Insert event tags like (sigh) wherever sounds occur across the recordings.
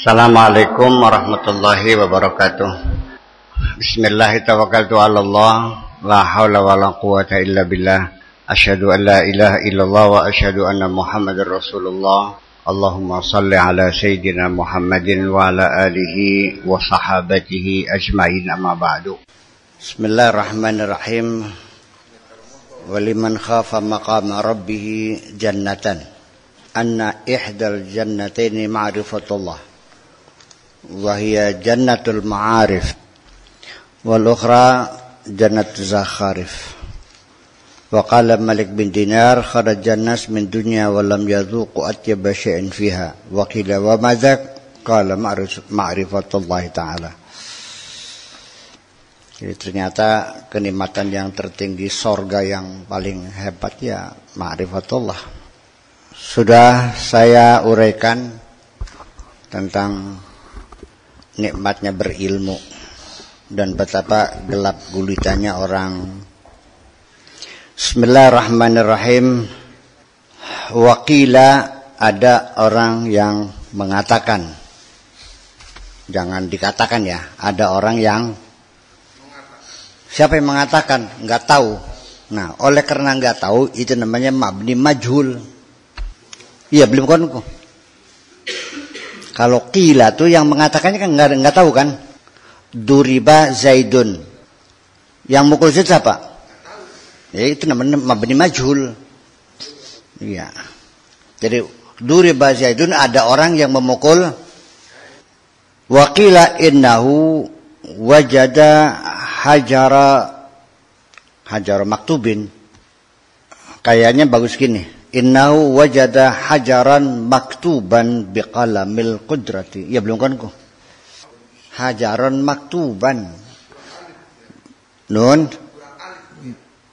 Assalamualaikum warahmatullahi wabarakatuh. Bismillah tawakkaltu ala Allah. La hawla wa la quwata illa billah. Asyhadu an la ilaha illallah wa asyhadu anna Muhammadar Rasulullah. Allahumma salli ala sayyidina Muhammadin wa ala alihi wa sahabatihi ajma'in amma ba'du. Bismillahirrahmanirrahim. Waliman khafa maqama rabbih jannatan. Anna ihdal jannataini ma'rifatullah. وهي جنة المعارف والأخرى جنة زخارف وقال ملك بن دينار خرج الناس من دنيا ولم يذوقوا أطيب شيء فيها وقيل وماذا قال معرفة الله تعالى Jadi ternyata kenikmatan yang tertinggi sorga yang paling hebat ya ma'rifatullah. Sudah saya uraikan tentang nikmatnya berilmu dan betapa gelap gulitanya orang. Bismillahirrahmanirrahim. Wakila ada orang yang mengatakan. Jangan dikatakan ya, ada orang yang Siapa yang mengatakan? Enggak tahu. Nah, oleh karena enggak tahu itu namanya mabni majhul. Iya, belum konku. Kalau kila tuh yang mengatakannya kan nggak nggak tahu kan? Duriba Zaidun. Yang mukul Zaid siapa? Ya itu namanya mabni majhul. Iya. Jadi duriba Zaidun ada orang yang memukul Wakila innahu wajada hajara hajara maktubin. Kayaknya bagus gini Innahu wajada hajaran maktuban biqalamil qudrati. Ya belum kan kok. Hajaran maktuban. Nun.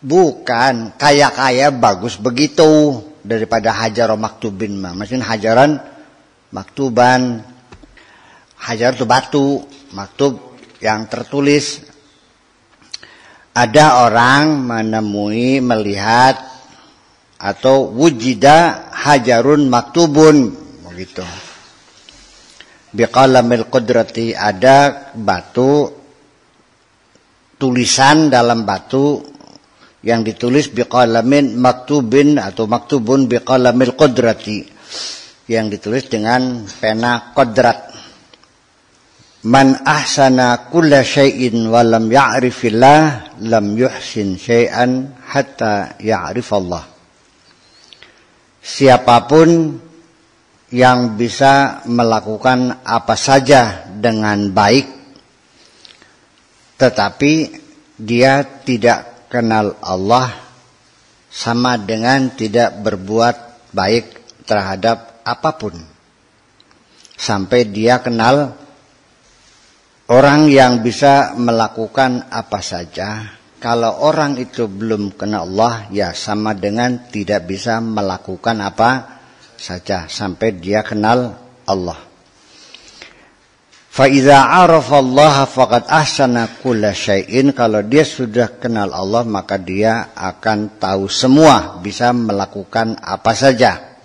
Bukan. Kaya-kaya bagus begitu. Daripada hajaran maktubin mah. Maksudnya hajaran maktuban. Hajar itu batu. Maktub yang tertulis. Ada orang menemui, melihat atau wujida hajarun maktubun. Begitu. Biqalamil qudrati ada batu tulisan dalam batu yang ditulis biqalamin maktubin atau maktubun biqalamil qudrati yang ditulis dengan pena kodrat. Man ahsana kulla syai'in wa lam ya'rifillah lam yuhsin syai'an hatta ya'rifallah siapa pun yang bisa melakukan apa saja dengan baik tetapi dia tidak kenal Allah sama dengan tidak berbuat baik terhadap apa pun. Sampai dia kenal orang yang bisa melakukan apa saja kalau orang itu belum kenal Allah, ya sama dengan tidak bisa melakukan apa saja sampai dia kenal Allah. Faiza arafa Allah faqad ahsana kulla syai'in. Kalau dia sudah kenal Allah, maka dia akan tahu semua, bisa melakukan apa saja.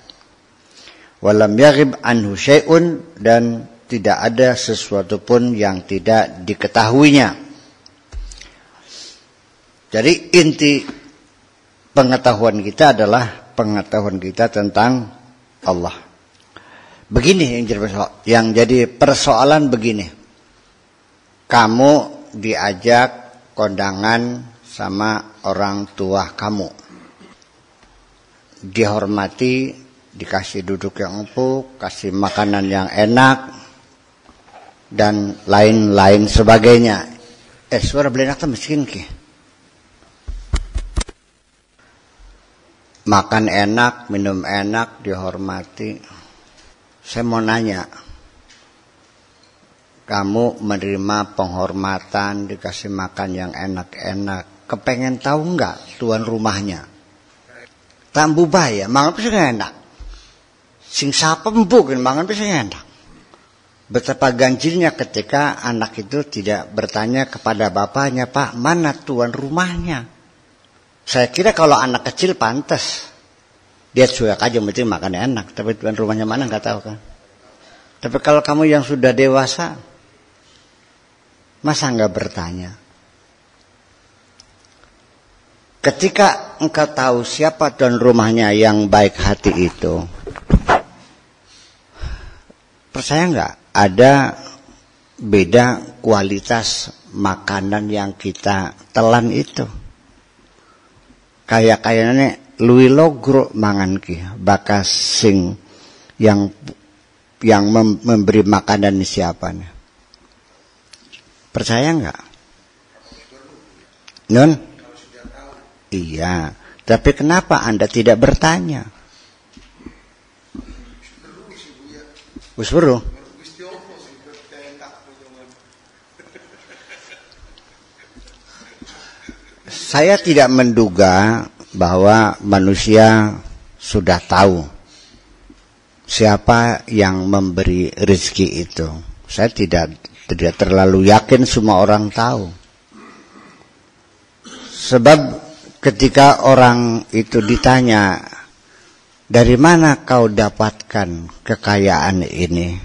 Walam yaghib anhu syai'un dan tidak ada sesuatu pun yang tidak diketahuinya. Jadi inti pengetahuan kita adalah pengetahuan kita tentang Allah. Begini yang jadi persoalan, yang jadi persoalan begini. Kamu diajak kondangan sama orang tua kamu. Dihormati, dikasih duduk yang empuk, kasih makanan yang enak, dan lain-lain sebagainya. Eh, suara belenak miskin ki. Makan enak, minum enak, dihormati. Saya mau nanya, kamu menerima penghormatan, dikasih makan yang enak-enak, kepengen tahu nggak tuan rumahnya? Tambu bahaya, mangan bisa enak. Sing sapa empuk, mangan bisa enak. Betapa ganjilnya ketika anak itu tidak bertanya kepada bapaknya, Pak, mana tuan rumahnya? Saya kira kalau anak kecil pantas. Dia cuek aja mesti makan enak. Tapi tuan rumahnya mana nggak tahu kan. Tapi kalau kamu yang sudah dewasa, masa nggak bertanya? Ketika engkau tahu siapa tuan rumahnya yang baik hati itu, percaya nggak ada beda kualitas makanan yang kita telan itu. Kayak kayaknya lui logro mangan ki bakas sing yang yang memberi makanan siapa nih? Percaya nggak? Non? Iya, tapi kenapa Anda tidak bertanya? Wis Saya tidak menduga bahwa manusia sudah tahu siapa yang memberi rezeki itu. Saya tidak tidak terlalu yakin semua orang tahu. Sebab ketika orang itu ditanya, dari mana kau dapatkan kekayaan ini?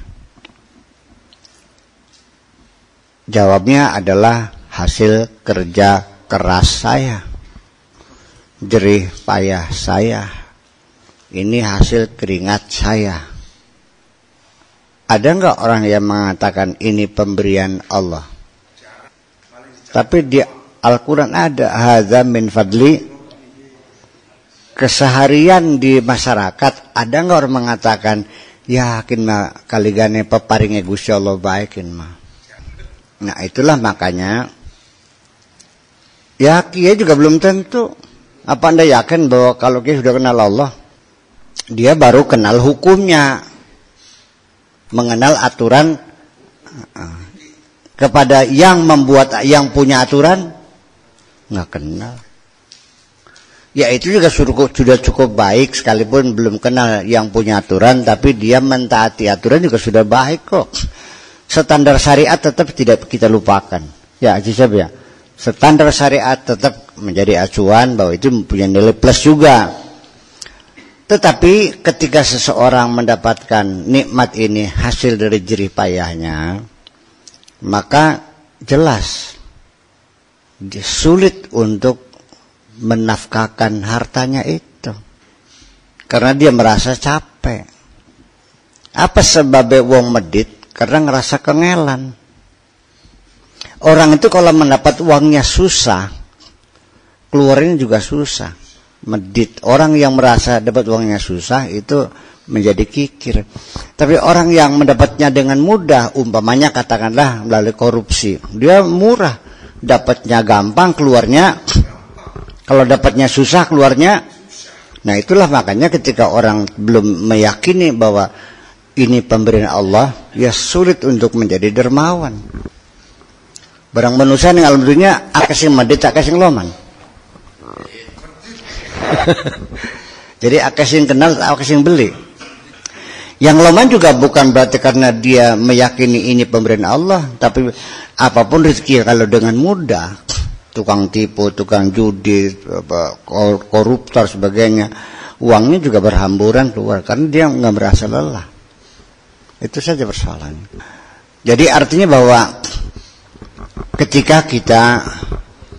Jawabnya adalah hasil kerja keras saya, jerih payah saya, ini hasil keringat saya. Ada nggak orang yang mengatakan ini pemberian Allah? Tapi dia Al-Quran ada hadza min fadli keseharian di masyarakat ada nggak orang mengatakan yakin mah kali gane peparingnya Gusti Allah baikin mah nah itulah makanya ya kia juga belum tentu. Apa anda yakin bahwa kalau kia sudah kenal Allah dia baru kenal hukumnya mengenal aturan kepada yang membuat yang punya aturan nggak kenal. Ya itu juga sudah cukup baik sekalipun belum kenal yang punya aturan tapi dia mentaati aturan juga sudah baik kok. Standar syariat tetap tidak kita lupakan. Ya Cisab ya standar syariat tetap menjadi acuan bahwa itu mempunyai nilai plus juga. Tetapi ketika seseorang mendapatkan nikmat ini hasil dari jerih payahnya maka jelas sulit untuk menafkahkan hartanya itu. Karena dia merasa capek. Apa sebabnya wong medit? Karena ngerasa kengelan orang itu kalau mendapat uangnya susah keluarin juga susah. Medit. Orang yang merasa dapat uangnya susah itu menjadi kikir. Tapi orang yang mendapatnya dengan mudah umpamanya katakanlah melalui korupsi dia murah. Dapatnya gampang keluarnya kalau dapatnya susah keluarnya. Nah itulah makanya ketika orang belum meyakini bahwa ini pemberian Allah ya sulit untuk menjadi dermawan barang manusia yang alam dunia akasing medit akasing loman (laughs) jadi akasing kenal akasing beli yang loman juga bukan berarti karena dia meyakini ini pemberian Allah, tapi apa pun rezeki kalau dengan mudah, tukang tipu, tukang judi, koruptor sebagainya, uangnya juga berhamburan keluar karena dia nggak merasa lelah. Itu saja persoalan. Jadi artinya bahwa ketika kita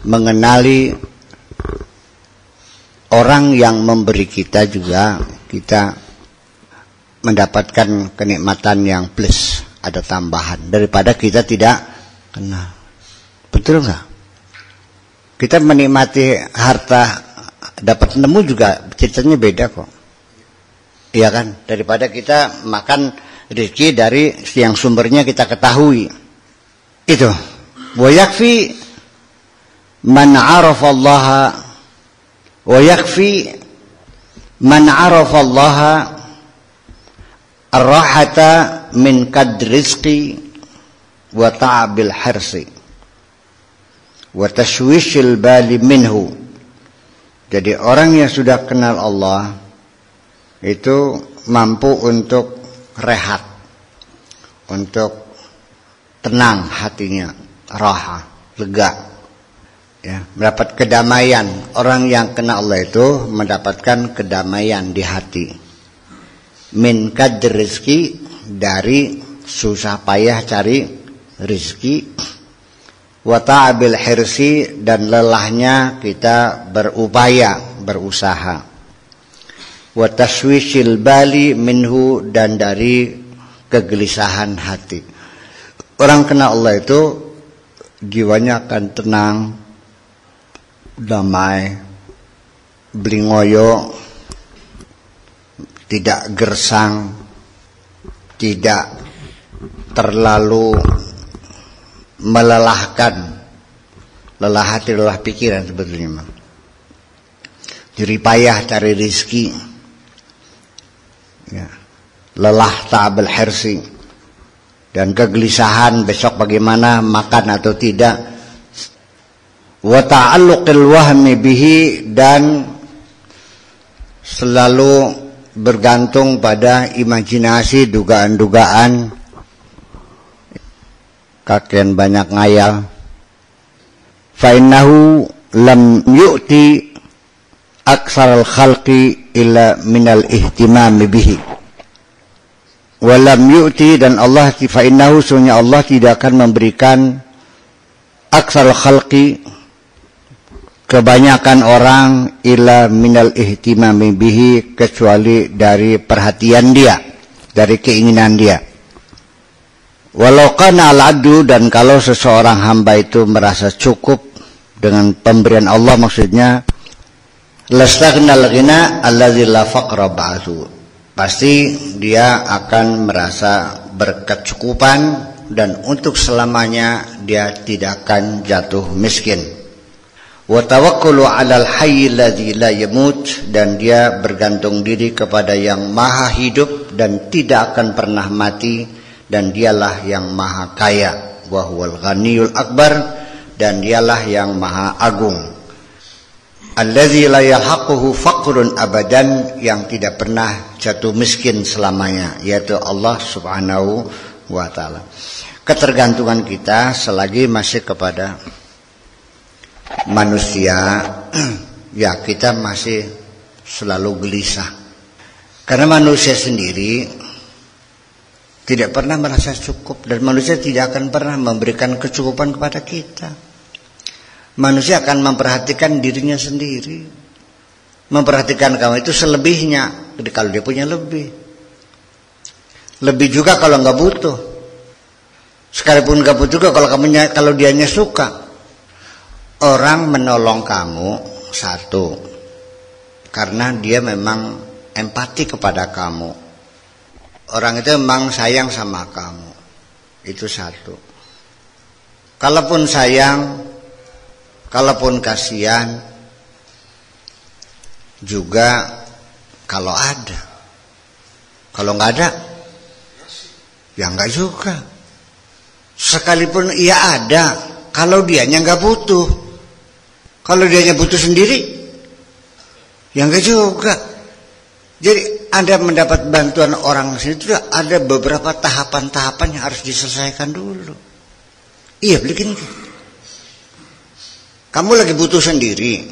mengenali orang yang memberi kita juga kita mendapatkan kenikmatan yang plus ada tambahan. Daripada kita tidak kenal. Betul nggak? Kita menikmati harta dapat nemu juga ceritanya beda kok. Iya kan? Daripada kita makan rezeki dari yang sumbernya kita ketahui. Itu arafa Allah wa yakfi man arafa Allah ar-rahata min kadrizqi wa ta'abil harsi wa tashwishil bali minhu jadi orang yang sudah kenal Allah itu mampu untuk rehat untuk tenang hatinya raha lega. Ya mendapat kedamaian. Orang yang kenal Allah itu mendapatkan kedamaian di hati. Min kadr rezeki dari susah payah cari rizki wa ta'abil hirsi dan lelahnya kita berupaya berusaha. Wa taswishil bali minhu dan dari kegelisahan hati. Orang kena Allah itu jiwanya akan tenang damai blingoyo tidak gersang tidak terlalu melelahkan. Lelah hati lelah pikiran sebetulnya jadi payah cari rizki ya. lelah ta'abul hersi dan kegelisahan besok bagaimana makan atau tidak. Wa ta'alluqil wahmi bihi dan selalu bergantung pada imajinasi dugaan-dugaan. Kakek banyak ngayal. Fainahu lam yu'ti aksar al-khalqi illa minal ihtimami bihi walam yu'ti dan Allah fainahu sunya Allah tidak akan memberikan aksar al-khalqi kebanyakan orang ila minal ihtimami bihi kecuali dari perhatian dia dari keinginan dia. Walau kana al-adu dan kalau seseorang hamba itu merasa cukup dengan pemberian Allah maksudnya lastaghnal ghina alladzi la faqra pasti dia akan merasa berkecukupan dan untuk selamanya dia tidak akan jatuh miskin. Wa 'alal hayy la yamut dan dia bergantung diri kepada yang maha hidup dan tidak akan pernah mati dan dialah yang maha kaya. Wa huwal ghaniyul akbar dan dialah yang maha agung alladzi la yalhaquhu faqrun abadan yang tidak pernah jatuh miskin selamanya yaitu Allah Subhanahu wa taala. Ketergantungan kita selagi masih kepada manusia (clears throat) ya kita masih selalu gelisah. Karena manusia sendiri tidak pernah merasa cukup dan manusia tidak akan pernah memberikan kecukupan kepada kita manusia akan memperhatikan dirinya sendiri. Memperhatikan kamu itu selebihnya. Jadi kalau dia punya lebih. Lebih juga kalau nggak butuh. Sekalipun nggak butuh juga kalau kamu kalau dianya suka. Orang menolong kamu satu. Karena dia memang empati kepada kamu. Orang itu memang sayang sama kamu. Itu satu. Kalaupun sayang kalaupun kasihan juga kalau ada kalau nggak ada ya nggak juga sekalipun ia ada kalau dianya nggak butuh kalau dia butuh sendiri, ya enggak juga. Jadi Anda mendapat bantuan orang sini itu ada beberapa tahapan-tahapan yang harus diselesaikan dulu. Iya, begini. Kamu lagi butuh sendiri.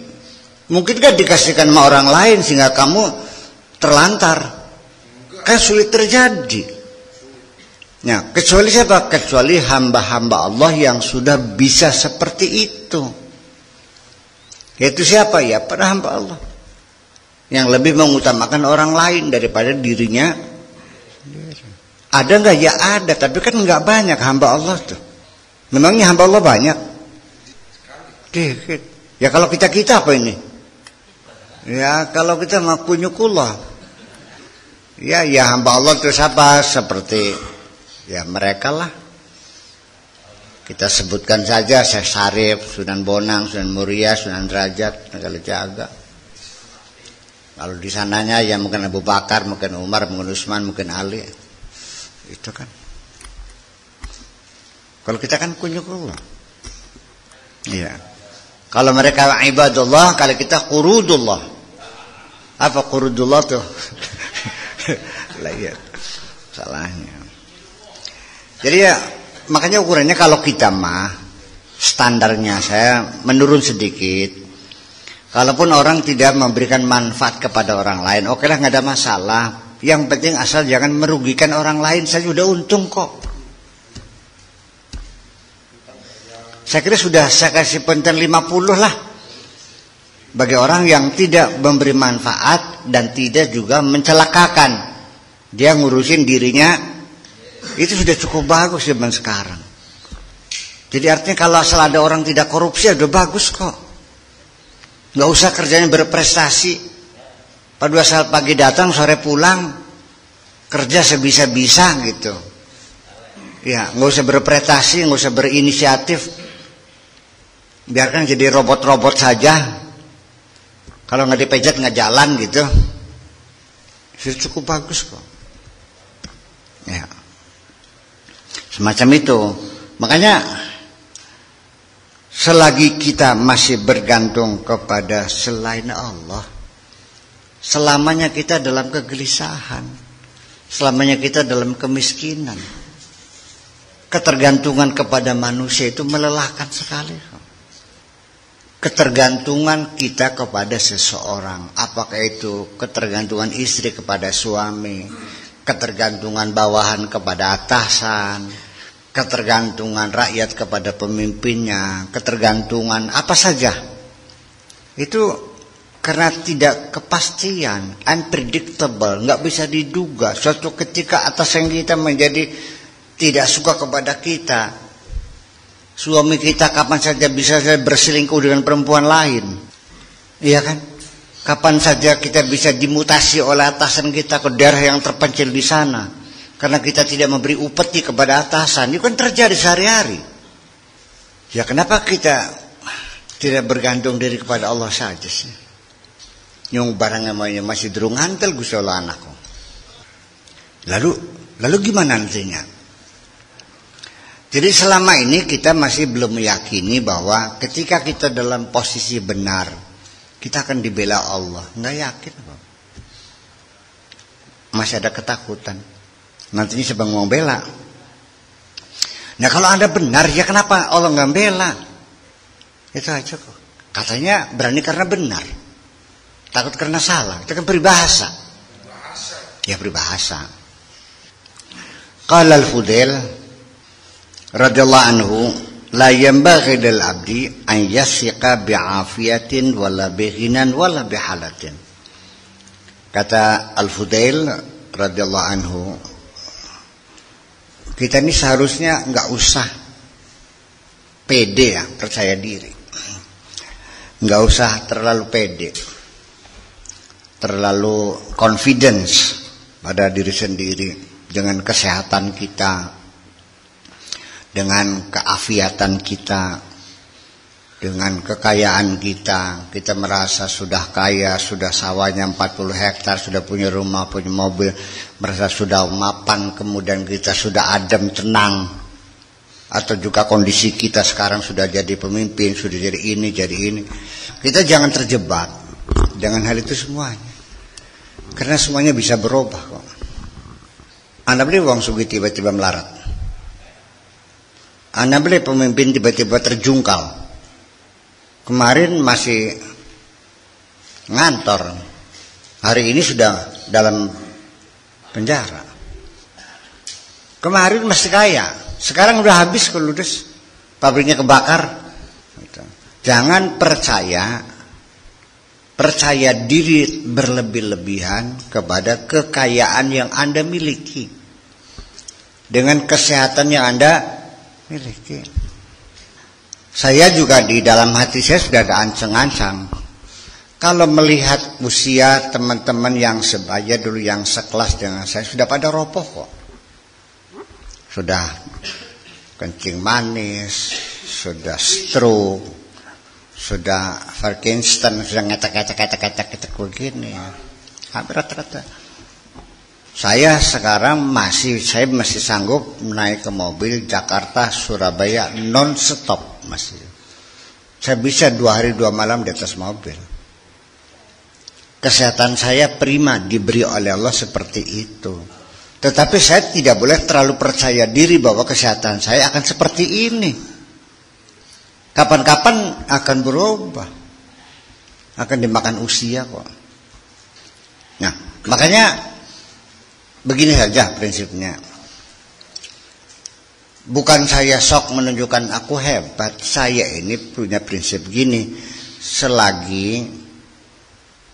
Mungkin kan dikasihkan sama orang lain sehingga kamu terlantar. Kan sulit terjadi. Nah, kecuali siapa? Kecuali hamba-hamba Allah yang sudah bisa seperti itu. Yaitu siapa? Ya para hamba Allah. Yang lebih mengutamakan orang lain daripada dirinya. Ada nggak? Ya ada, tapi kan nggak banyak hamba Allah tuh. Memangnya hamba Allah banyak? Dikit. Ya kalau kita kita apa ini? Ya kalau kita mau kunyukullah. Ya ya hamba Allah itu siapa? Seperti ya mereka lah kita sebutkan saja Syekh Sarif, Sunan Bonang, Sunan Muria, Sunan Derajat, Negara Jaga. Kalau di sananya ya mungkin Abu Bakar, mungkin Umar, mungkin Utsman, mungkin Ali. Itu kan. Kalau kita kan kunyukullah. Iya. Kalau mereka ibadullah, kalau kita qurudullah. Apa qurudullah tuh? (laughs) Iya. Salahnya. Jadi ya makanya ukurannya kalau kita mah standarnya saya menurun sedikit. Kalaupun orang tidak memberikan manfaat kepada orang lain, oke lah nggak ada masalah. Yang penting asal jangan merugikan orang lain, saya sudah untung kok. Saya kira sudah saya kasih penten 50 lah. Bagi orang yang tidak memberi manfaat dan tidak juga mencelakakan. Dia ngurusin dirinya, itu sudah cukup bagus zaman sekarang. Jadi artinya kalau asal ada orang tidak korupsi, udah bagus kok. Gak usah kerjanya berprestasi. Pada saat pagi datang, sore pulang, kerja sebisa-bisa gitu. Ya, nggak usah berprestasi, nggak usah berinisiatif. Biarkan jadi robot-robot saja. Kalau nggak dipejat nggak jalan gitu. Sudah cukup bagus kok. Ya. Semacam itu. Makanya selagi kita masih bergantung kepada selain Allah, selamanya kita dalam kegelisahan, selamanya kita dalam kemiskinan. Ketergantungan kepada manusia itu melelahkan sekali ketergantungan kita kepada seseorang. Apakah itu ketergantungan istri kepada suami, ketergantungan bawahan kepada atasan, ketergantungan rakyat kepada pemimpinnya, ketergantungan apa saja. Itu karena tidak kepastian, unpredictable, nggak bisa diduga. Suatu ketika atasan kita menjadi tidak suka kepada kita, Suami kita kapan saja bisa berselingkuh dengan perempuan lain. Iya kan? Kapan saja kita bisa dimutasi oleh atasan kita ke daerah yang terpencil di sana. Karena kita tidak memberi upeti kepada atasan. Itu kan terjadi sehari-hari. Ya kenapa kita tidak bergantung diri kepada Allah saja sih? Yang barangnya masih derung hantel gusola anakku. Lalu lalu gimana nantinya? Jadi selama ini kita masih belum meyakini bahwa ketika kita dalam posisi benar, kita akan dibela Allah. Nggak yakin. Masih ada ketakutan. Nantinya siapa mau bela? Nah kalau anda benar, ya kenapa Allah nggak bela? Itu aja kok. Katanya berani karena benar. Takut karena salah. Itu kan peribahasa. Ya peribahasa. Kalau al-Fudail radhiyallahu anhu la yanbaghi lil abdi an yasiqa bi'afiyatin wala bighinan wala bihalatin. Kata Al-Fudail radhiyallahu anhu kita ini seharusnya nggak usah pede ya percaya diri. Nggak usah terlalu pede. Terlalu confidence pada diri sendiri. Dengan kesehatan kita dengan keafiatan kita, dengan kekayaan kita, kita merasa sudah kaya, sudah sawahnya 40 hektar, sudah punya rumah, punya mobil, merasa sudah mapan, kemudian kita sudah adem, tenang, atau juga kondisi kita sekarang sudah jadi pemimpin, sudah jadi ini, jadi ini. Kita jangan terjebak dengan hal itu semuanya. Karena semuanya bisa berubah kok. Anda beli uang sugi tiba-tiba melarat. Anda beli pemimpin tiba-tiba terjungkal. Kemarin masih ngantor. Hari ini sudah dalam penjara. Kemarin masih kaya. Sekarang udah habis kalau ludes. Pabriknya kebakar. Jangan percaya percaya diri berlebih-lebihan kepada kekayaan yang Anda miliki. Dengan kesehatan yang Anda miliki. Saya juga di dalam hati saya sudah ada ancang-ancang. Kalau melihat usia teman-teman yang sebaya dulu yang sekelas dengan saya sudah pada ropoh kok. Sudah kencing manis, sudah stroke, sudah Parkinson, sudah ngetek-ngetek-ngetek-ngetek begini. Hampir rata-rata. Saya sekarang masih saya masih sanggup naik ke mobil Jakarta Surabaya non stop masih. Saya bisa dua hari dua malam di atas mobil. Kesehatan saya prima diberi oleh Allah seperti itu. Tetapi saya tidak boleh terlalu percaya diri bahwa kesehatan saya akan seperti ini. Kapan-kapan akan berubah. Akan dimakan usia kok. Nah, makanya Begini saja prinsipnya. bukan saya sok menunjukkan aku hebat. Saya ini punya prinsip gini. Selagi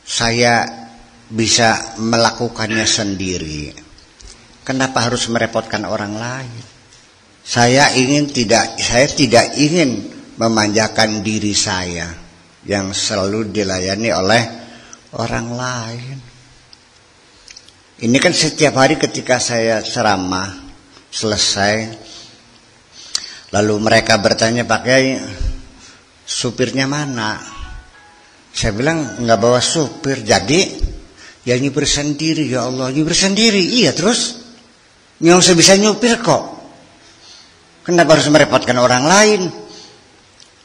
saya bisa melakukannya sendiri, kenapa harus merepotkan orang lain? Saya ingin tidak saya tidak ingin memanjakan diri saya yang selalu dilayani oleh orang lain. Ini kan setiap hari ketika saya ceramah selesai, lalu mereka bertanya pakai supirnya mana? Saya bilang nggak bawa supir, jadi ya nyupir sendiri ya Allah, nyupir sendiri. Iya terus, nyong saya bisa nyupir kok. Kenapa harus merepotkan orang lain?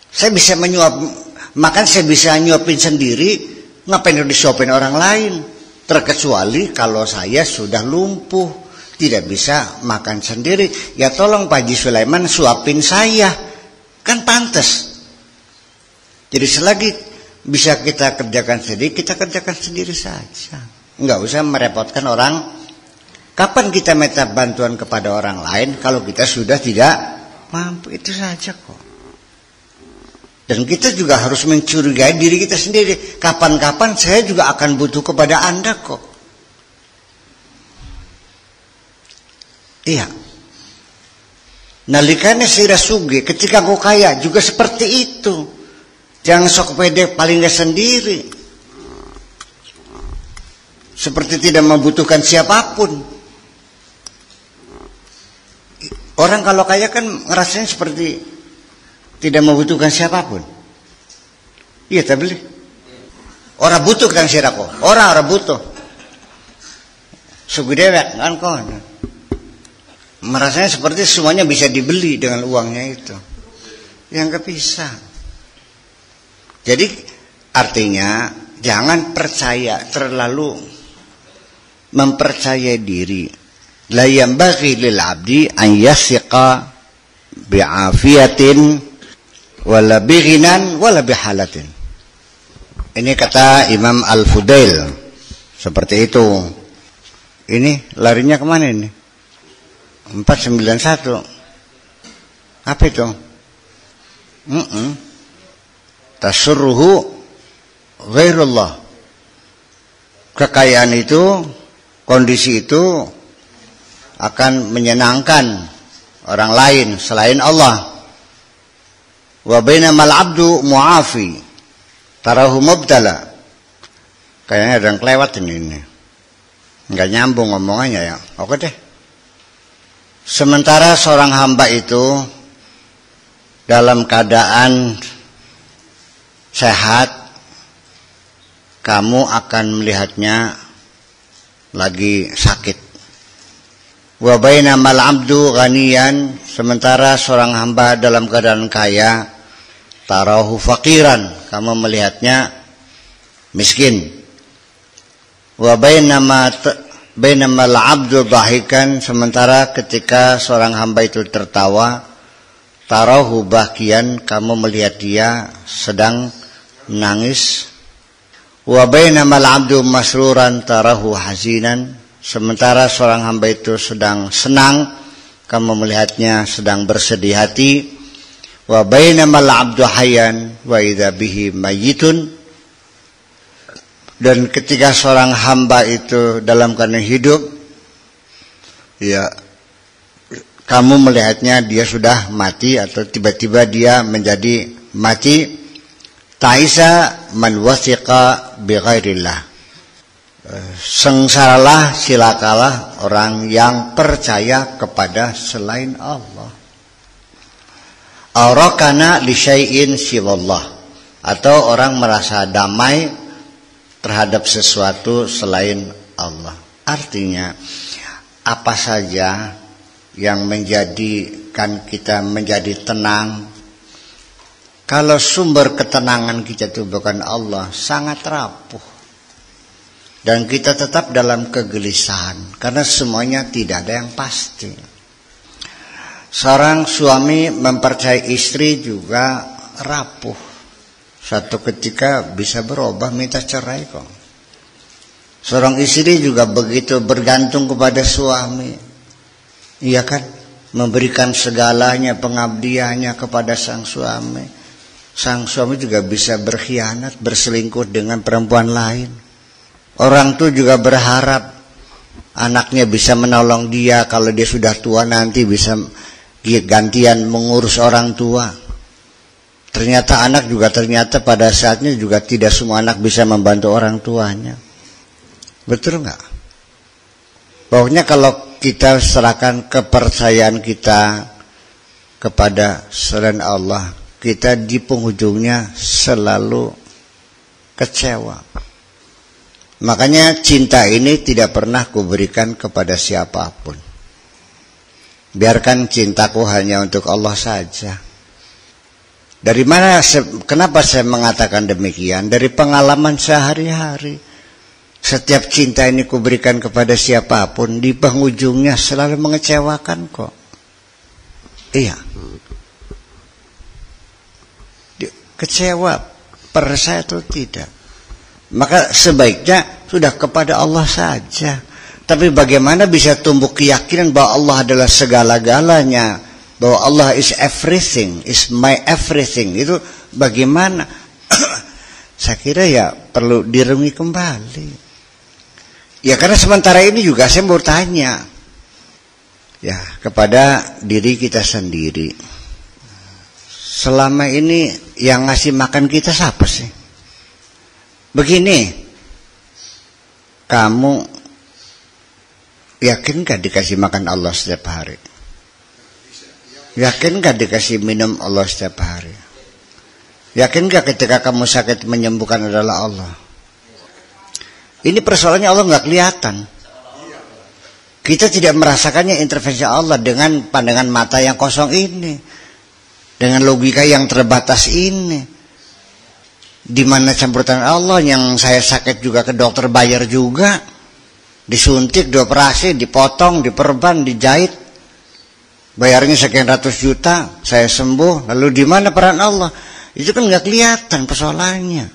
Saya bisa menyuap, makan saya bisa nyuapin sendiri, ngapain harus disuapin orang lain? Terkecuali kalau saya sudah lumpuh, tidak bisa makan sendiri. Ya tolong Pak Haji Sulaiman suapin saya. Kan pantas. Jadi selagi bisa kita kerjakan sendiri, kita kerjakan sendiri saja. Enggak usah merepotkan orang. Kapan kita minta bantuan kepada orang lain kalau kita sudah tidak mampu? Itu saja kok. Dan kita juga harus mencurigai diri kita sendiri. Kapan-kapan saya juga akan butuh kepada Anda kok. Iya. Nalikanya sira suge ketika kau kaya juga seperti itu. Jangan sok pede paling gak sendiri. Seperti tidak membutuhkan siapa pun. Orang kalau kaya kan ngerasanya seperti tidak membutuhkan siapa pun. Iya, tak beli. Orang butuh kan sirako. Orang orang butuh. Sugu dewek kan kau. Merasanya seperti semuanya bisa dibeli dengan uangnya itu. Yang kepisah. Jadi artinya jangan percaya terlalu mempercayai diri. La bagi lil abdi an yasiqa bi'afiyatin wala bighinan wala bihalatin. Ini kata Imam Al-Fudail. Seperti itu. Ini larinya ke mana ini? 491. Apa itu? Mm -mm. Tasurruhu ghairullah. Kekayaan itu, kondisi itu akan menyenangkan orang lain selain Allah bainamal abdu muafi. Tarahu mubtala. Kayaknya ada yang kelewat ini, ini. nggak nyambung ngomongannya ya. Oke deh. Sementara seorang hamba itu dalam keadaan sehat kamu akan melihatnya lagi sakit. Wa bainamal abdu ghaniyan. Sementara seorang hamba dalam keadaan kaya tarahu fakiran kamu melihatnya miskin. Wa bainama bainamal abdu dhahikan. Sementara ketika seorang hamba itu tertawa tarahu bakian kamu melihat dia sedang menangis wa bainamal abdu masruran tarahu hazinan. Sementara seorang hamba itu sedang senang kamu melihatnya sedang bersedih hati bainamal abdu hayyan wa idza bihi mayyitun. Dan ketika seorang hamba itu dalam keadaan hidup ya kamu melihatnya dia sudah mati atau tiba-tiba dia menjadi mati. Taisa man wasiqa bi ghairillah sengsaralah silakalah orang yang percaya kepada selain Allah Aurokana li syai'in siwallah atau orang merasa damai terhadap sesuatu selain Allah. Artinya apa saja yang menjadikan kita menjadi tenang kalau sumber ketenangan kita itu bukan Allah sangat rapuh dan kita tetap dalam kegelisahan karena semuanya tidak ada yang pasti. Seorang suami mempercayai istri juga rapuh. Satu ketika bisa berubah minta cerai kok. Seorang istri juga begitu bergantung kepada suami. Iya kan? memberikan segalanya pengabdiannya kepada sang suami. Sang suami juga bisa berkhianat, berselingkuh dengan perempuan lain. Orang tuh juga berharap anaknya bisa menolong dia kalau dia sudah tua nanti bisa gantian mengurus orang tua. Ternyata anak juga ternyata pada saatnya juga tidak semua anak bisa membantu orang tuanya. Betul nggak? Pokoknya kalau kita serahkan kepercayaan kita kepada selain Allah, kita di penghujungnya selalu kecewa. Makanya cinta ini tidak pernah kuberikan kepada siapa pun. Biarkan cintaku hanya untuk Allah saja. Dari mana, kenapa saya mengatakan demikian? Dari pengalaman sehari-hari. Setiap cinta ini kuberikan kepada siapa pun, di penghujungnya selalu mengecewakan kok. Iya. Kecewa per saya itu tidak. Maka sebaiknya sudah kepada Allah saja. Tapi bagaimana bisa tumbuh keyakinan bahwa Allah adalah segala-galanya, bahwa Allah is everything, is my everything. Itu bagaimana? (clears throat) Saya kira ya perlu direnungi kembali. Ya karena sementara ini juga saya mau tanya ya kepada diri kita sendiri. Selama ini yang ngasih makan kita siapa sih? Begini, kamu yakin gak dikasih makan Allah setiap hari? Yakin gak dikasih minum Allah setiap hari? Yakin gak ketika kamu sakit menyembuhkan adalah Allah? Ini persoalannya Allah nggak kelihatan. Kita tidak merasakannya intervensi Allah dengan pandangan mata yang kosong ini. Dengan logika yang terbatas ini. Di mana campuran Allah yang saya sakit juga ke dokter bayar juga. Disuntik, dioperasi, dipotong, diperban, dijahit. Bayarnya sekian ratus juta, saya sembuh. Lalu di mana peran Allah? Itu kan nggak kelihatan persoalannya.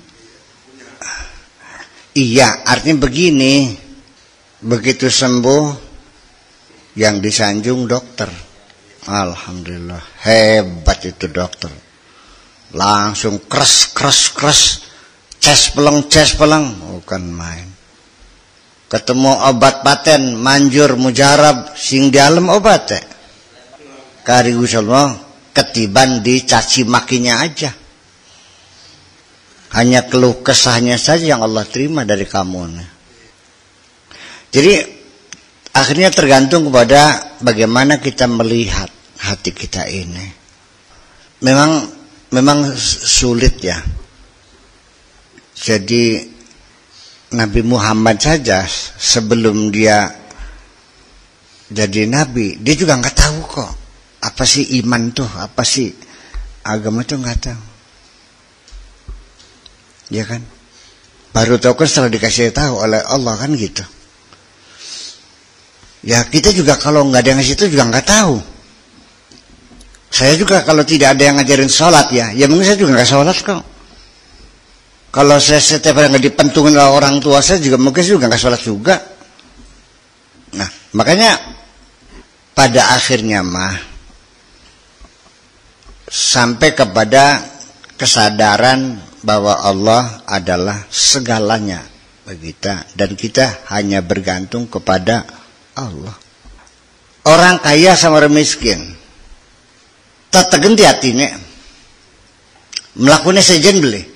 Iya, artinya begini. Begitu sembuh, yang disanjung dokter. Alhamdulillah, hebat itu dokter. Langsung kres, kres, kres. Ces peleng, ces peleng. Bukan main. Ketemu obat paten, manjur, mujarab, sing dalam obat. Eh. Kari ketiban dicaci makinya aja. Hanya keluh kesahnya saja yang Allah terima dari kamu. Jadi akhirnya tergantung kepada bagaimana kita melihat hati kita ini. Memang memang sulit ya. Jadi Nabi Muhammad saja sebelum dia jadi nabi, dia juga nggak tahu kok apa sih iman tuh, apa sih agama tuh nggak tahu. Ya kan? Baru tahu kan setelah dikasih tahu oleh Allah kan gitu. Ya kita juga kalau nggak ada yang ngasih itu juga nggak tahu. Saya juga kalau tidak ada yang ngajarin sholat ya ya mungkin saya juga nggak sholat kok kalau saya setiap hari nggak dipentungin oleh orang tua saya juga mungkin juga nggak sholat juga. Nah makanya pada akhirnya mah sampai kepada kesadaran bahwa Allah adalah segalanya bagi kita dan kita hanya bergantung kepada Allah. Orang kaya sama orang miskin tak terganti hatinya melakukannya sejen beli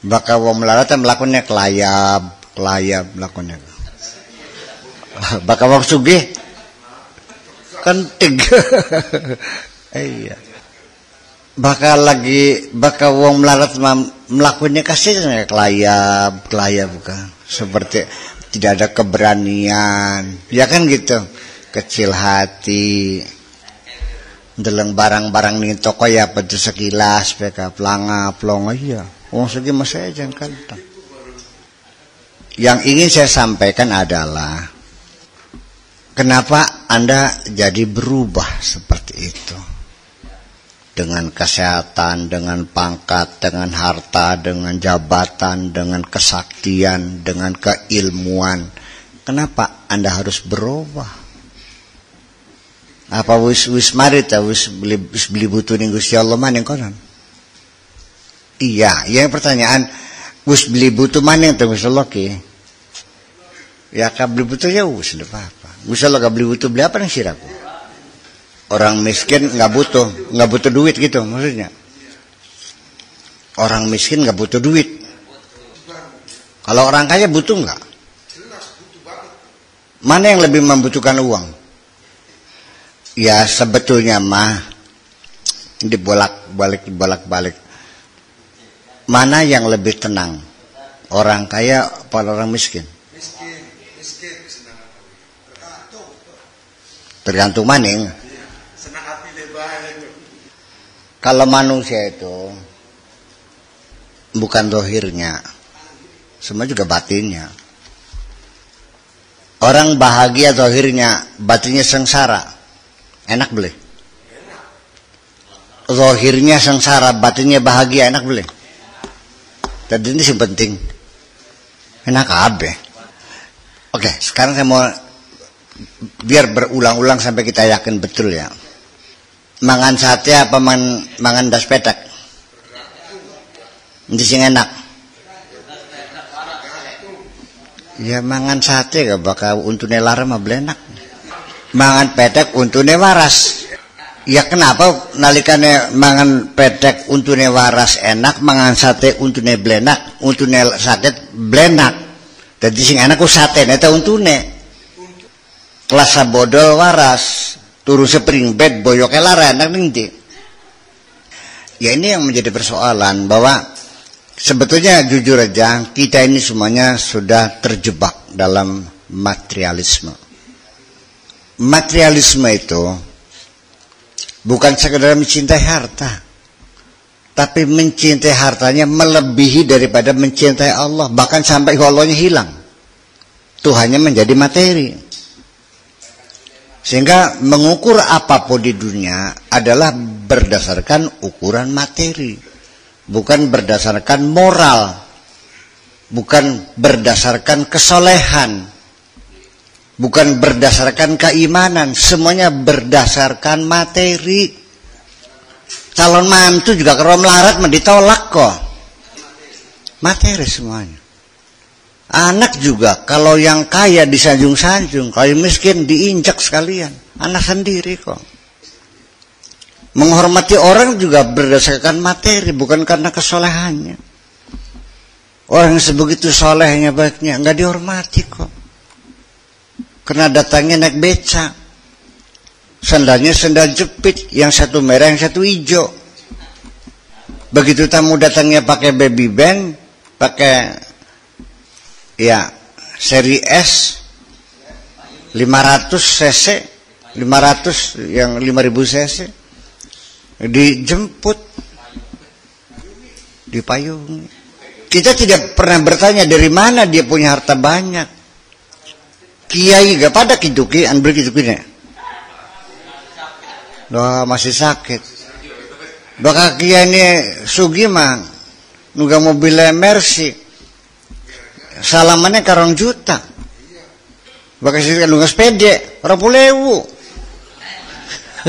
bakal wong melarat melakukannya kelayap kelayap melakukannya. Bakal wong sugih tiga (laughs) iya. Bakal lagi bakal wong melarat melakukannya kasih kelayap kelayap bukan? Seperti tidak ada keberanian. Ya kan gitu? Kecil hati. Deleng barang-barang nih toko ya pada sekilas mereka pelanga pelongo iya wong segi masa jangan kantong yang ingin saya sampaikan adalah kenapa anda jadi berubah seperti itu dengan kesehatan, dengan pangkat, dengan harta, dengan jabatan, dengan kesaktian, dengan keilmuan. Kenapa Anda harus berubah? Apa wis wis mari ta wis beli wis beli butuh ning Gusti Allah maning. Iya, yang pertanyaan wis beli butuh maning ta Gusti Allah ki? Ya ka beli butuh ya wis apa-apa. Gusti Allah ka beli butuh beli apa nang siraku? Orang miskin nggak butuh, nggak butuh duit gitu maksudnya. Orang miskin nggak butuh duit. Kalau orang kaya butuh nggak? Mana yang lebih membutuhkan uang? Ya sebetulnya mah dibolak-balik bolak-balik. Mana yang lebih tenang? Orang kaya atau orang miskin? Tergantung. Maning. Kalau manusia itu bukan dohirnya, semua juga batinnya. Orang bahagia zahirnya, batinnya sengsara. Enak boleh? Zahirnya sengsara, batinnya bahagia, enak boleh? Tadi ini yang penting. Enak abe. Oke, sekarang saya mau biar berulang-ulang sampai kita yakin betul ya. Mangan sate apa man, mangan das petak? Ini sing enak. Ya mangan sate gak bakal untune larang mah belenak. Mangan pedek untune waras. Ya kenapa nalikane mangan pedek untune waras enak, mangan sate untune belenak, untune sakit belenak. Jadi sing enak ku sate neta untune. Kelas bodol waras, turu spring bed boyoknya lara enak nanti. Ya ini yang menjadi persoalan bahwa Sebetulnya jujur aja kita ini semuanya sudah terjebak dalam materialisme. Materialisme itu bukan sekedar mencintai harta, tapi mencintai hartanya melebihi daripada mencintai Allah, bahkan sampai Allahnya hilang. Tuhannya menjadi materi. Sehingga mengukur apa pun di dunia adalah berdasarkan ukuran materi bukan berdasarkan moral, bukan berdasarkan kesolehan, bukan berdasarkan keimanan, semuanya berdasarkan materi. Calon mantu juga kalau melarat ditolak kok. Materi semuanya. Anak juga kalau yang kaya disanjung-sanjung, kalau yang miskin diinjak sekalian. Anak sendiri kok. Menghormati orang juga berdasarkan materi, bukan karena kesolehannya. Orang sebegitu solehnya baiknya, nggak dihormati kok. Karena datangnya naik beca. Sandalnya sandal jepit, yang satu merah, yang satu hijau. Begitu tamu datangnya pakai baby band, pakai ya seri S 500 cc, 500 yang 5000 cc dijemput dipayung kita tidak pernah bertanya dari mana dia punya harta banyak kiai gak pada kiduki ambil kidukinya Doa masih sakit. Bakal kiai ini sugi mang. Nuga mobil mercy salamannya karong juta. Bakal sih kan sepede orang pulewu (laughs)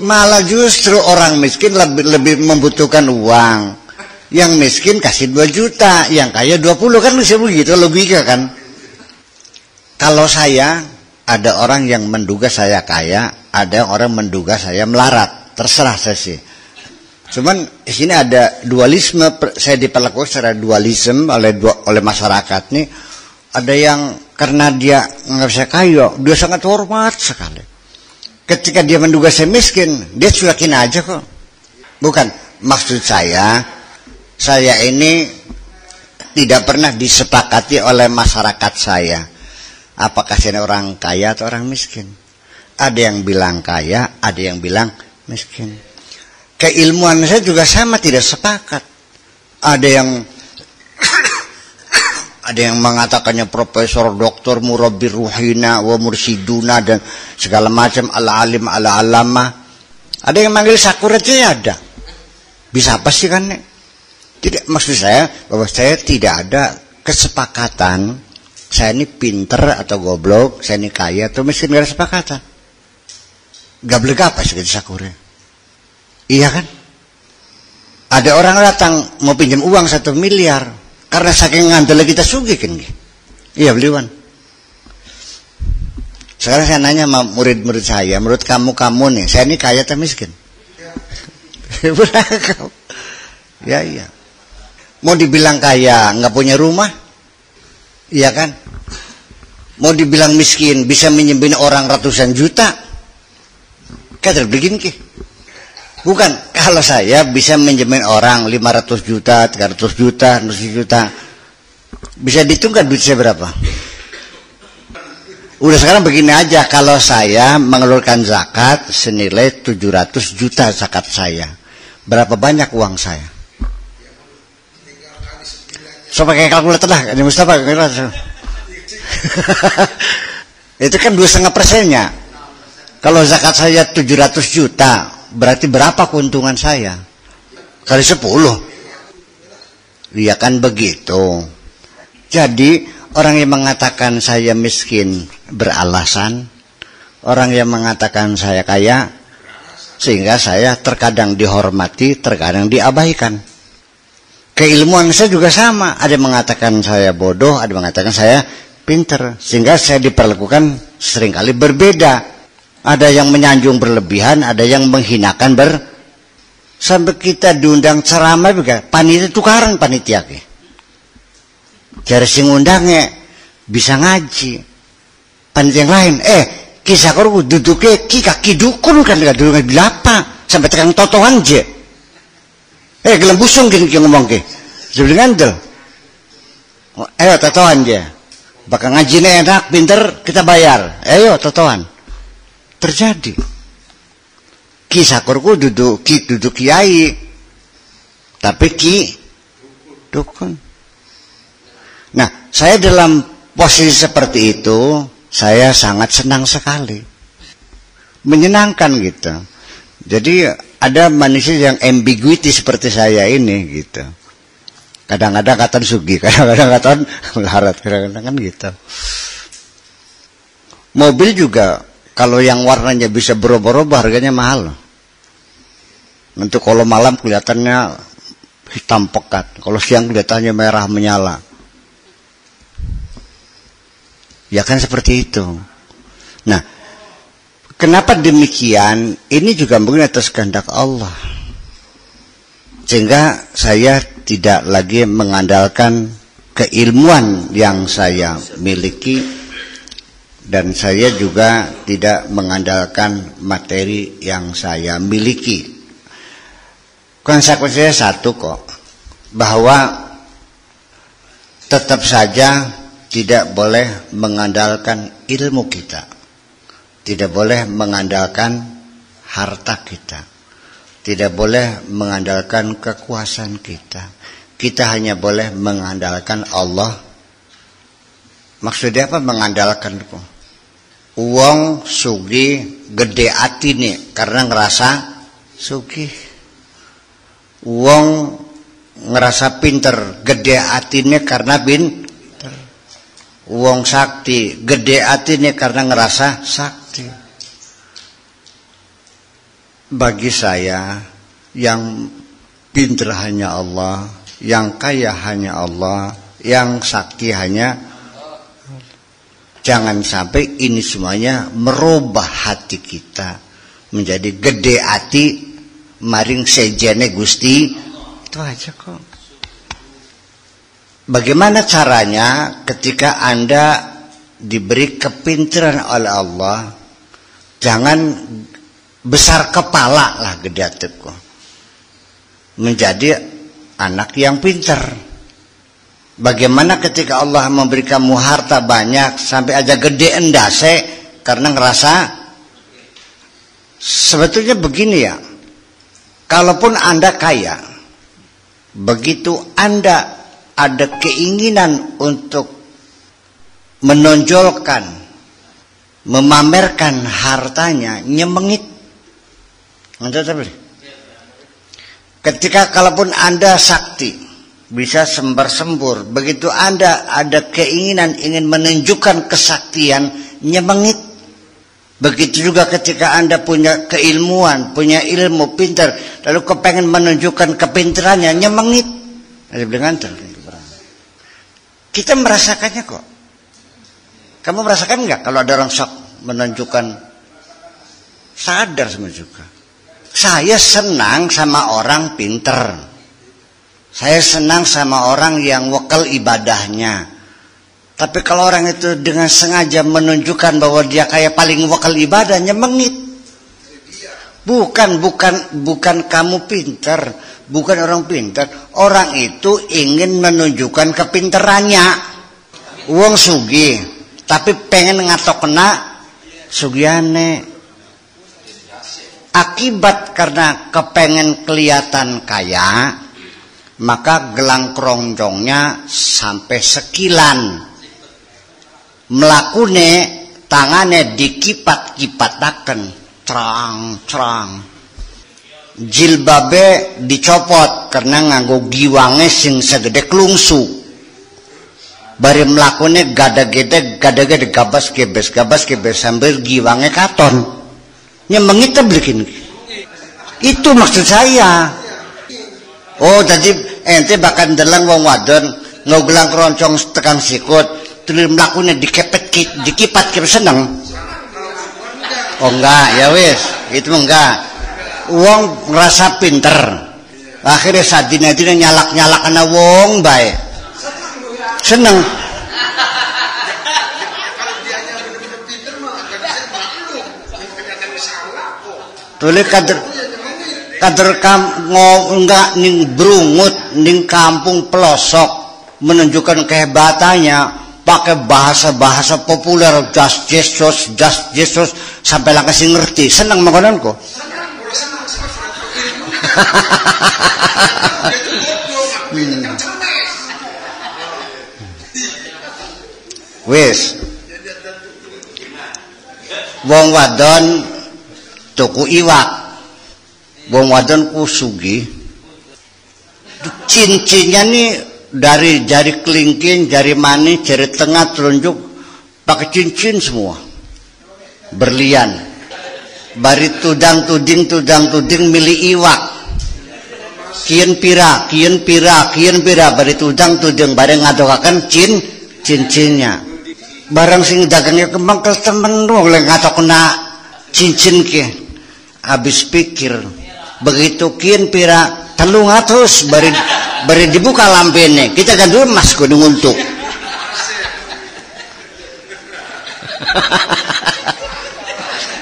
Malah justru orang miskin lebih, lebih membutuhkan uang. Yang miskin kasih 2 juta, yang kaya 20 kan bisa begitu logika kan. Kalau saya ada orang yang menduga saya kaya, ada orang menduga saya melarat, terserah saya sih. Cuman di sini ada dualisme, saya diperlakukan secara dualisme oleh oleh masyarakat nih. Ada yang karena dia nggak bisa kaya, dia sangat hormat sekali. Ketika dia menduga saya miskin, dia cuekin aja kok. Bukan, maksud saya, saya ini tidak pernah disepakati oleh masyarakat saya. Apakah saya orang kaya atau orang miskin? Ada yang bilang kaya, ada yang bilang miskin. Keilmuan saya juga sama tidak sepakat. Ada yang (coughs) ada yang mengatakannya profesor, doktor, murabbi ruhina, wa mursiduna dan segala macam ala alim ala alama. Ada yang manggil sakuratnya ya ada. Bisa apa sih kan? Tidak maksud saya bahwa saya tidak ada kesepakatan Saya ini pinter atau goblok, saya ini kaya atau miskin gak ada sepakatan. Gak boleh apa sih sakure. Iya kan? Ada orang datang mau pinjam uang satu miliar karena saking ngandel kita sugih kan. Iya beliwan. Sekarang saya nanya sama murid-murid saya, menurut kamu kamu nih, saya ini kaya atau miskin? (laughs) ya iya. Mau dibilang kaya, nggak punya rumah, iya kan? Mau dibilang miskin, bisa menyembin orang ratusan juta, kayak begini ki. Bukan, kalau saya bisa menjamin orang 500 juta, 300 juta, 100 juta, bisa dihitung kan duit saya berapa? Udah sekarang begini aja, kalau saya mengeluarkan zakat senilai 700 juta zakat saya. Berapa banyak uang saya? So pakai kalkulator lah, ini Mustafa (laughs) Itu kan dua setengah persennya. Kalau zakat saya 700 juta, berarti berapa keuntungan saya? Kali 10. Iya kan begitu. Jadi Orang yang mengatakan saya miskin beralasan, orang yang mengatakan saya kaya sehingga saya terkadang dihormati, terkadang diabaikan. Keilmuan saya juga sama, ada yang mengatakan saya bodoh, ada yang mengatakan saya pinter, sehingga saya diperlakukan sering kali berbeda. Ada yang menyanjung berlebihan, ada yang menghinakan ber sampai kita diundang ceramah juga panitia tukaran panitia ke Jari sing undangnya bisa ngaji. Panitia yang lain, eh kisah kau duduknya ki kaki dukun kan gak duduk bilapa sampai tekan totohan je. Eh gelem busung gini ngomong ke. Jadi ngandel. Oh, ayo totohan je. Bakal ngaji enak, pinter, kita bayar. Ayo totohan. Terjadi. Kisah korku duduk ki duduk kiai. Tapi ki dukun. Nah, saya dalam posisi seperti itu, saya sangat senang sekali. Menyenangkan gitu. Jadi ada manusia yang ambiguity seperti saya ini gitu. (laughs) Kadang-kadang kata sugi, kadang-kadang kata melarat, kadang-kadang kan gitu. Mobil juga kalau yang warnanya bisa berubah-ubah harganya mahal. Nanti kalau malam kelihatannya hitam pekat, kalau siang kelihatannya merah menyala. Ya kan seperti itu. Nah, kenapa demikian? Ini juga mungkin atas kehendak Allah. Sehingga saya tidak lagi mengandalkan keilmuan yang saya miliki dan saya juga tidak mengandalkan materi yang saya miliki. Konsekuensinya satu kok, bahwa tetap saja tidak boleh mengandalkan ilmu kita. Tidak boleh mengandalkan harta kita. Tidak boleh mengandalkan kekuasaan kita. Kita hanya boleh mengandalkan Allah. Maksudnya apa mengandalkan? Uang sugi gede hati nih karena ngerasa sugi. Uang ngerasa pinter gede hatinya karena bin wong sakti gede hatinya karena ngerasa sakti bagi saya yang pinter hanya Allah yang kaya hanya Allah yang sakti hanya jangan sampai ini semuanya merubah hati kita menjadi gede hati maring sejene gusti. Itu aja kok. Bagaimana caranya ketika Anda diberi kepintaran oleh Allah, jangan besar kepala lah gede hatiku. Menjadi anak yang pintar. Bagaimana ketika Allah memberi kamu harta banyak sampai aja gede endase karena ngerasa sebetulnya begini ya. Kalaupun Anda kaya, begitu Anda ada keinginan untuk menonjolkan, memamerkan hartanya, nyemengit. Ketika kalaupun Anda sakti, bisa sembar-sembur. Begitu Anda ada keinginan ingin menunjukkan kesaktian, nyemengit. Begitu juga ketika Anda punya keilmuan, punya ilmu, pintar, lalu kepengen menunjukkan kepintarannya, nyemengit. Kita merasakannya kok. Kamu merasakan nggak kalau ada orang sok menunjukkan sadar semua juga. Saya senang sama orang pinter. Saya senang sama orang yang wakil ibadahnya. Tapi kalau orang itu dengan sengaja menunjukkan bahwa dia kayak paling wakil ibadahnya mengit. Bukan, bukan, bukan kamu pintar, bukan orang pintar. Orang itu ingin menunjukkan kepinterannya. Uang sugi, tapi pengen ngatok kena sugiane. Akibat karena kepengen kelihatan kaya, maka gelang keroncongnya sampai sekilan. Melakune tangannya dikipat-kipataken cerang-cerang jilbabe dicopot karena nganggo giwange sing segede klungsu bari melakune gada-gede gada-gede gabas gebes gabas gebes sambil giwange katon. Nyemengita belikin itu maksud saya. Oh tadi ente bahkan delang wong wadon ngogelang keroncong tekan sikut tulir melakunya dikepet dikipat kira seneng. Oh enggak. Ya wis itu enggak. Wong ngerasa pinter. Akhirnya saat dina dina nyalak nyalak kena wong baik seneng. Tulis kader kader kam enggak ning berungut ning kampung pelosok. Menunjukkan kehebatannya pakai bahasa-bahasa populer just Jesus just Jesus sampai lah kasih ngerti. Senang makanan kok hmm. Wis. Wong wadon tuku iwak. Wong wadon kusugi cincinnya nih dari jari kelingking, jari manis, jari tengah, telunjuk pakai cincin semua. Berlian. Bari tudang tuding tudang tuding mili iwak. Kian pira kian pira kian pira. Bari tudang tuding bari ngadokakan cin cincinnya barang sing dagangnya kembang ke temen dong ngatok kena cincin ke habis pikir begitu kian pira telung atus beri beri dibuka lampene. Kita kan dulu mas gunung untuk (laughs)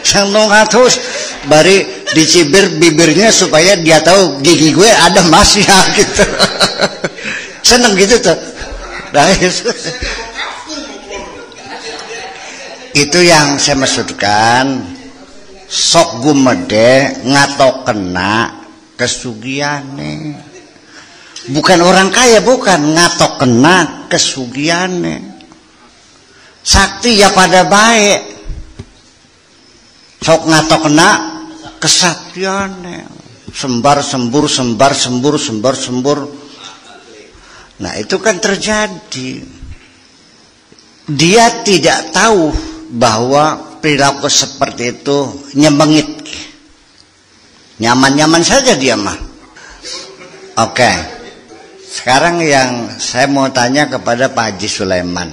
telung atus bari dicibir bibirnya supaya dia tahu gigi gue ada masnya (laughs) gitu. Seneng gitu tuh (laughs) itu yang saya maksudkan. Sok gumede ngato kena kesugiane. Bukan orang kaya bukan. Ngato kena kesugiane. Sakti ya pada baik. Sok ngato kena kesaktiane. Sembar sembur sembar sembur sembar sembur. Nah itu kan terjadi. Dia tidak tahu bahwa perilaku seperti itu nyemengit nyaman-nyaman saja dia mah. Oke. Sekarang yang saya mau tanya kepada Pak Haji Sulaiman.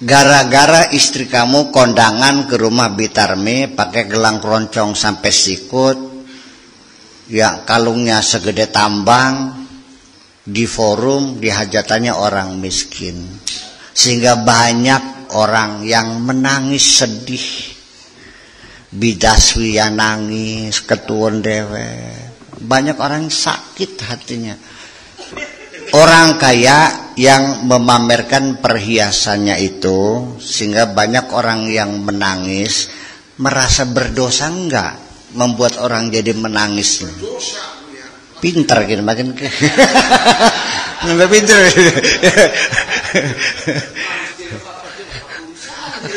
Gara-gara istri kamu kondangan ke rumah Bitarmi pakai gelang keroncong sampai sikut ya kalungnya segede tambang di forum dihajatannya orang miskin. Sehingga banyak orang yang menangis sedih. Bidaswi yang nangis ketuan dewe. Banyak orang sakit hatinya. Orang kaya yang memamerkan perhiasannya itu sehingga banyak orang yang menangis merasa berdosa enggak membuat orang jadi menangis? Pinter gitu makin (laughs) nggak pinter (laughs) (laughs)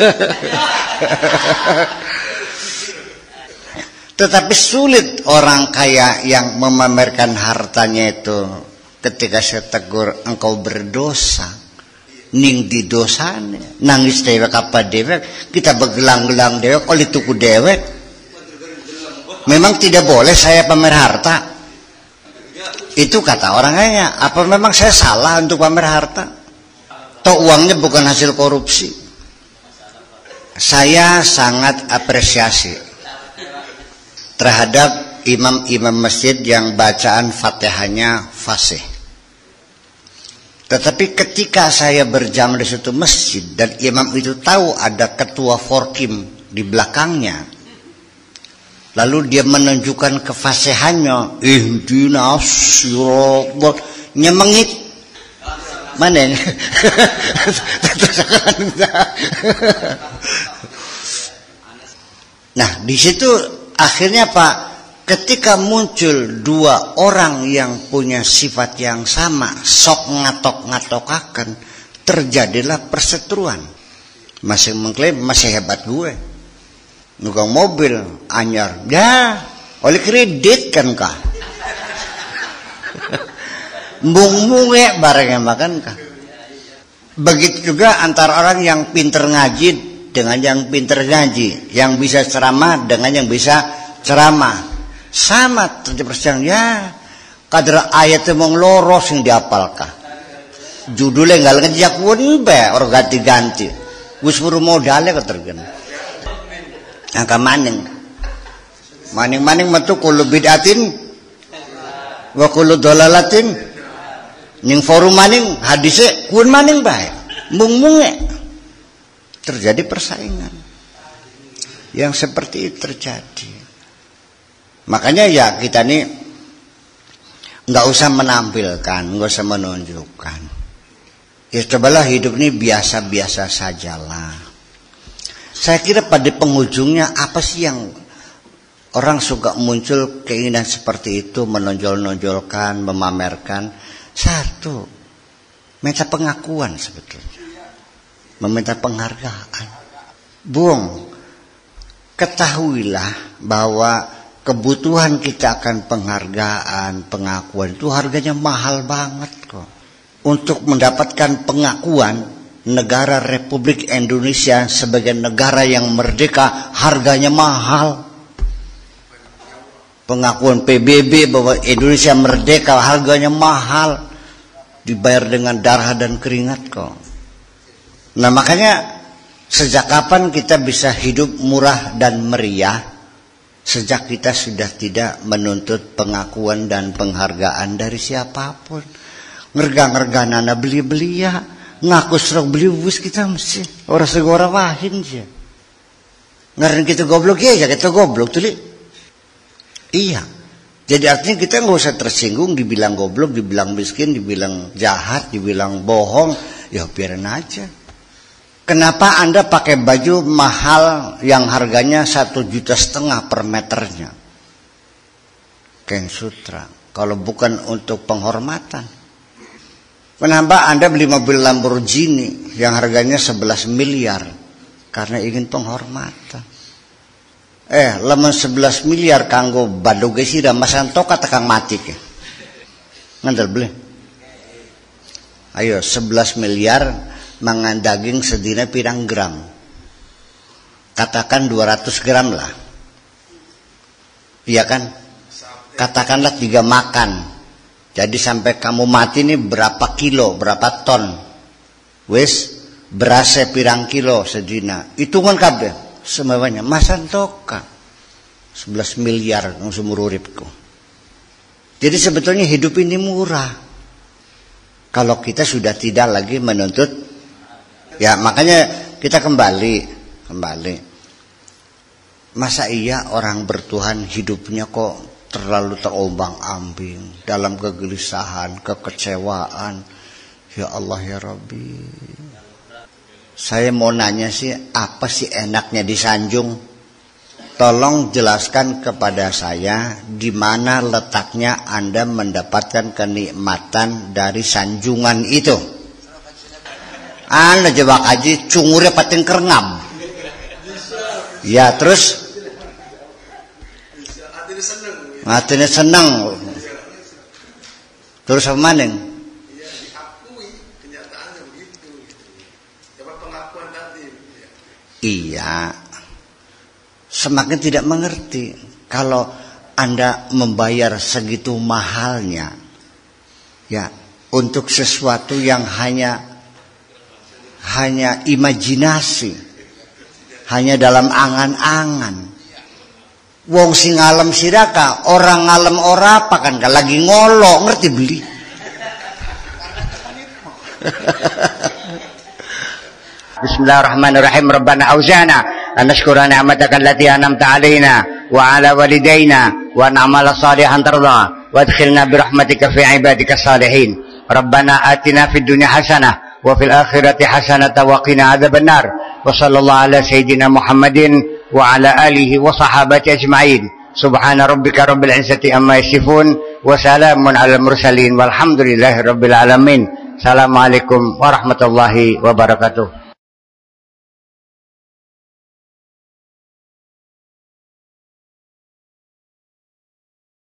Tetapi sulit orang kaya yang memamerkan hartanya itu ketika saya tegur engkau berdosa. Ning di dosanya nangis dewek apa dewek? Kita bergelang-gelang dewek oleh tuku dewek. Memang tidak boleh saya pamer harta. Itu kata orang kayaknya apa memang saya salah untuk pamer harta? Toh uangnya bukan hasil korupsi saya sangat apresiasi terhadap imam-imam masjid yang bacaan fatihahnya fasih. Tetapi ketika saya berjam di situ masjid dan imam itu tahu ada ketua forkim di belakangnya, lalu dia menunjukkan kefasihannya, ihdina siratal nyemengit mana ini? (laughs) nah, di situ akhirnya Pak, ketika muncul dua orang yang punya sifat yang sama, sok ngatok-ngatokakan, terjadilah perseteruan. Masih mengklaim masih hebat gue. Nugang mobil anyar. Ya, oleh kredit kan kah? Mbung-mbunge barangnya makan kah? Begitu juga antara orang yang pinter ngaji dengan yang pinter ngaji, yang bisa ceramah dengan yang bisa ceramah. Sama terjadi persiang ya. Kadar ayat mong loros yang diapalkah. Judulnya nggak ngejak pun be orang ganti-ganti. Wis buru modalnya ketergen. Angka maning. Maning-maning metu kulo bidatin wa kulo dolalatin Ning forum maning hadise kun maning bae. Mung-munge. Terjadi persaingan. Yang seperti itu terjadi. Makanya ya kita ini nggak usah menampilkan, nggak usah menunjukkan. Ya cobalah hidup ini biasa-biasa sajalah. Saya kira pada penghujungnya apa sih yang orang suka muncul keinginan seperti itu menonjol-nonjolkan, memamerkan satu, minta pengakuan sebetulnya. Meminta penghargaan. Bung, ketahuilah bahwa kebutuhan kita akan penghargaan, pengakuan itu harganya mahal banget kok. Untuk mendapatkan pengakuan negara Republik Indonesia sebagai negara yang merdeka harganya mahal. Pengakuan PBB bahwa Indonesia merdeka harganya mahal. Dibayar dengan darah dan keringat kok. Nah makanya sejak kapan kita bisa hidup murah dan meriah? Sejak kita sudah tidak menuntut pengakuan dan penghargaan dari siapa pun. Ngerga-ngerga nana beli-beli ya. Ngaku serok beli bus kita mesti. Orang segora wahin sih. Ngarin kita goblok ya, kita goblok tuh Iya. Jadi artinya kita nggak usah tersinggung dibilang goblok, dibilang miskin, dibilang jahat, dibilang bohong, ya biarin aja. Kenapa Anda pakai baju mahal yang harganya satu juta setengah per meternya? Ken Sutra. Kalau bukan untuk penghormatan. Kenapa Anda beli mobil Lamborghini yang harganya 11 miliar? Karena ingin penghormatan. Eh, lamun 11 miliar kanggo badoge sira masanto kata kang mati ke. Ngandel beli. Ayo 11 miliar mangan daging sedina pirang gram. Katakan 200 gram lah. Iya kan? Katakanlah tiga makan. Jadi sampai kamu mati ini berapa kilo, berapa ton. Wis berasa pirang kilo sedina. Hitungan kabeh semuanya masan toka 11 miliar seumur uripku. Jadi sebetulnya hidup ini murah. Kalau kita sudah tidak lagi menuntut ya makanya kita kembali kembali. Masa iya orang bertuhan hidupnya kok terlalu terombang ambing dalam kegelisahan kekecewaan? Ya Allah ya Rabbi saya mau nanya sih, apa sih enaknya di Sanjung? Tolong jelaskan kepada saya di mana letaknya Anda mendapatkan kenikmatan dari sanjungan itu. Anda jebak aja cungurnya pating kerengam. Ya terus Hatinya seneng. Terus apa maning? Iya diakui kenyataannya begitu. Gitu. Coba pengakuan tadi. Ya. Iya. Semakin tidak mengerti kalau Anda membayar segitu mahalnya ya untuk sesuatu yang hanya hanya imajinasi, hanya dalam angan-angan. Wong sing ngalem siraka, orang ngalem ora apa kan lagi ngolo, ngerti beli. (laughs) Bismillahirrahmanirrahim. Rabbana auzana an nashkura ni'mataka allati an'amta 'alaina wa 'ala walidayna wa na'mala salihan tarda wa adkhilna bi rahmatika fi 'ibadika salihin. Rabbana atina fid dunya hasanah wa fil akhirati hasanah wa qina adzabannar. Wa sallallahu ala sayyidina Muhammadin وعلى آله وصحابته أجمعين سبحان ربك رب العزة أما يصفون وسلام على المرسلين والحمد لله رب العالمين السلام عليكم ورحمة الله وبركاته